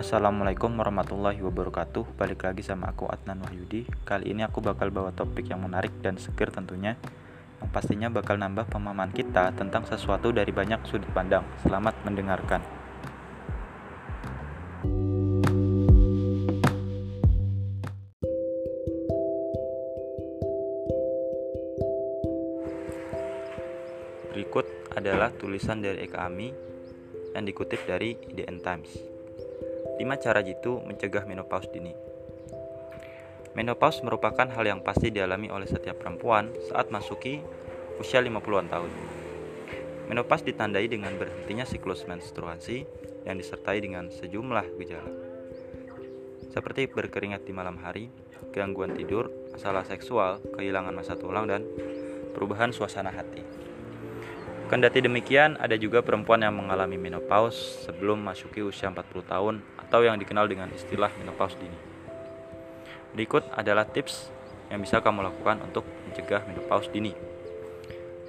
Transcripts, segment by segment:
Assalamualaikum warahmatullahi wabarakatuh. Balik lagi sama aku Adnan Wahyudi. Kali ini aku bakal bawa topik yang menarik dan seger tentunya Yang pastinya bakal nambah pemahaman kita tentang sesuatu dari banyak sudut pandang. Selamat mendengarkan. Berikut adalah tulisan dari Eka Ami yang dikutip dari IDN Times 5 cara jitu mencegah menopause dini. Menopause merupakan hal yang pasti dialami oleh setiap perempuan saat masuki usia 50-an tahun. Menopause ditandai dengan berhentinya siklus menstruasi yang disertai dengan sejumlah gejala. Seperti berkeringat di malam hari, gangguan tidur, masalah seksual, kehilangan masa tulang, dan perubahan suasana hati. Kendati demikian, ada juga perempuan yang mengalami menopause sebelum masuki usia 40 tahun atau yang dikenal dengan istilah menopause dini. Berikut adalah tips yang bisa kamu lakukan untuk mencegah menopause dini.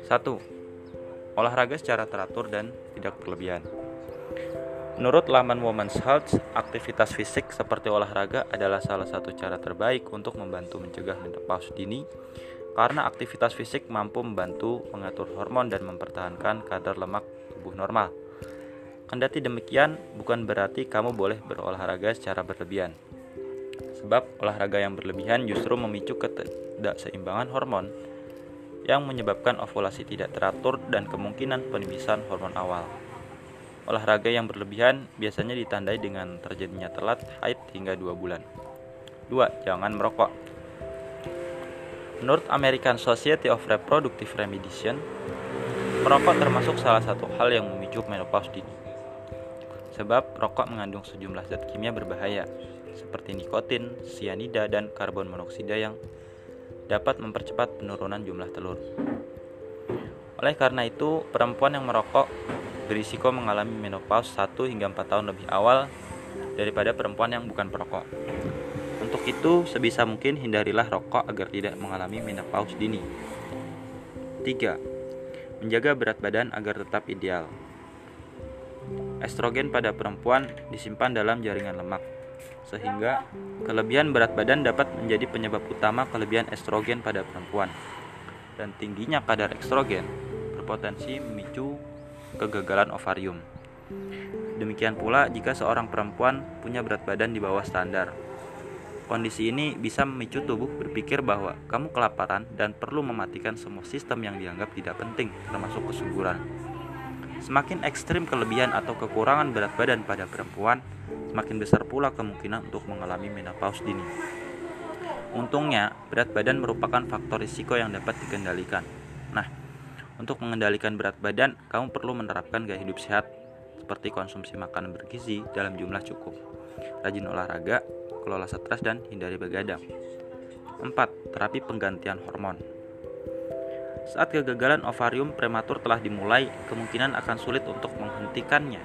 1. Olahraga secara teratur dan tidak berlebihan. Menurut laman Women's Health, aktivitas fisik seperti olahraga adalah salah satu cara terbaik untuk membantu mencegah menopause dini karena aktivitas fisik mampu membantu mengatur hormon dan mempertahankan kadar lemak tubuh normal. Kendati demikian, bukan berarti kamu boleh berolahraga secara berlebihan. Sebab olahraga yang berlebihan justru memicu ketidakseimbangan hormon yang menyebabkan ovulasi tidak teratur dan kemungkinan penipisan hormon awal. Olahraga yang berlebihan biasanya ditandai dengan terjadinya telat haid hingga 2 bulan. 2. Jangan merokok. Menurut American Society of Reproductive Remediation, merokok termasuk salah satu hal yang memicu menopause dini sebab rokok mengandung sejumlah zat kimia berbahaya seperti nikotin, sianida, dan karbon monoksida yang dapat mempercepat penurunan jumlah telur. Oleh karena itu, perempuan yang merokok berisiko mengalami menopause 1 hingga 4 tahun lebih awal daripada perempuan yang bukan perokok. Untuk itu, sebisa mungkin hindarilah rokok agar tidak mengalami menopause dini. 3. Menjaga berat badan agar tetap ideal. Estrogen pada perempuan disimpan dalam jaringan lemak, sehingga kelebihan berat badan dapat menjadi penyebab utama kelebihan estrogen pada perempuan. Dan tingginya kadar estrogen berpotensi memicu kegagalan ovarium. Demikian pula jika seorang perempuan punya berat badan di bawah standar. Kondisi ini bisa memicu tubuh berpikir bahwa kamu kelaparan dan perlu mematikan semua sistem yang dianggap tidak penting, termasuk kesuburan. Semakin ekstrim kelebihan atau kekurangan berat badan pada perempuan, semakin besar pula kemungkinan untuk mengalami menopause dini. Untungnya, berat badan merupakan faktor risiko yang dapat dikendalikan. Nah, untuk mengendalikan berat badan, kamu perlu menerapkan gaya hidup sehat seperti konsumsi makanan bergizi dalam jumlah cukup, rajin olahraga, kelola stres dan hindari begadang. 4. Terapi penggantian hormon. Saat kegagalan ovarium prematur telah dimulai, kemungkinan akan sulit untuk menghentikannya.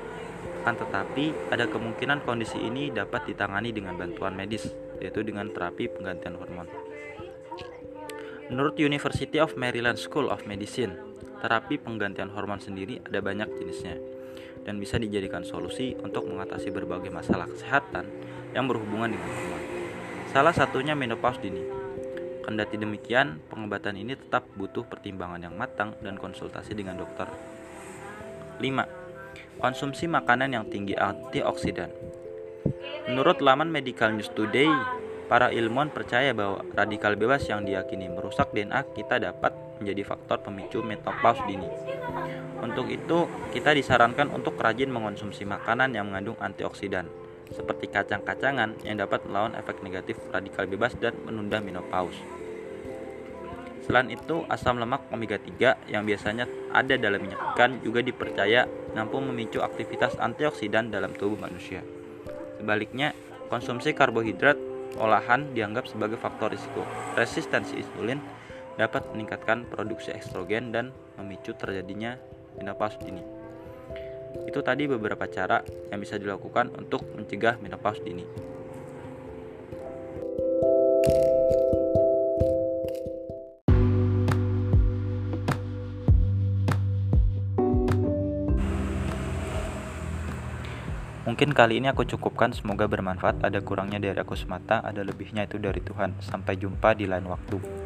Akan tetapi, ada kemungkinan kondisi ini dapat ditangani dengan bantuan medis, yaitu dengan terapi penggantian hormon. Menurut University of Maryland School of Medicine, terapi penggantian hormon sendiri ada banyak jenisnya dan bisa dijadikan solusi untuk mengatasi berbagai masalah kesehatan yang berhubungan dengan hormon. Salah satunya menopause dini. Kendati demikian, pengobatan ini tetap butuh pertimbangan yang matang dan konsultasi dengan dokter. 5. Konsumsi makanan yang tinggi antioksidan. Menurut laman Medical News Today, para ilmuwan percaya bahwa radikal bebas yang diyakini merusak DNA kita dapat menjadi faktor pemicu menopause dini. Untuk itu, kita disarankan untuk rajin mengonsumsi makanan yang mengandung antioksidan seperti kacang-kacangan yang dapat melawan efek negatif radikal bebas dan menunda menopause. Selain itu, asam lemak omega 3 yang biasanya ada dalam minyak ikan juga dipercaya mampu memicu aktivitas antioksidan dalam tubuh manusia. Sebaliknya, konsumsi karbohidrat olahan dianggap sebagai faktor risiko. Resistensi insulin dapat meningkatkan produksi estrogen dan memicu terjadinya menopause dini. Itu tadi beberapa cara yang bisa dilakukan untuk mencegah menopause dini. Mungkin kali ini aku cukupkan, semoga bermanfaat. Ada kurangnya dari aku semata, ada lebihnya itu dari Tuhan. Sampai jumpa di lain waktu.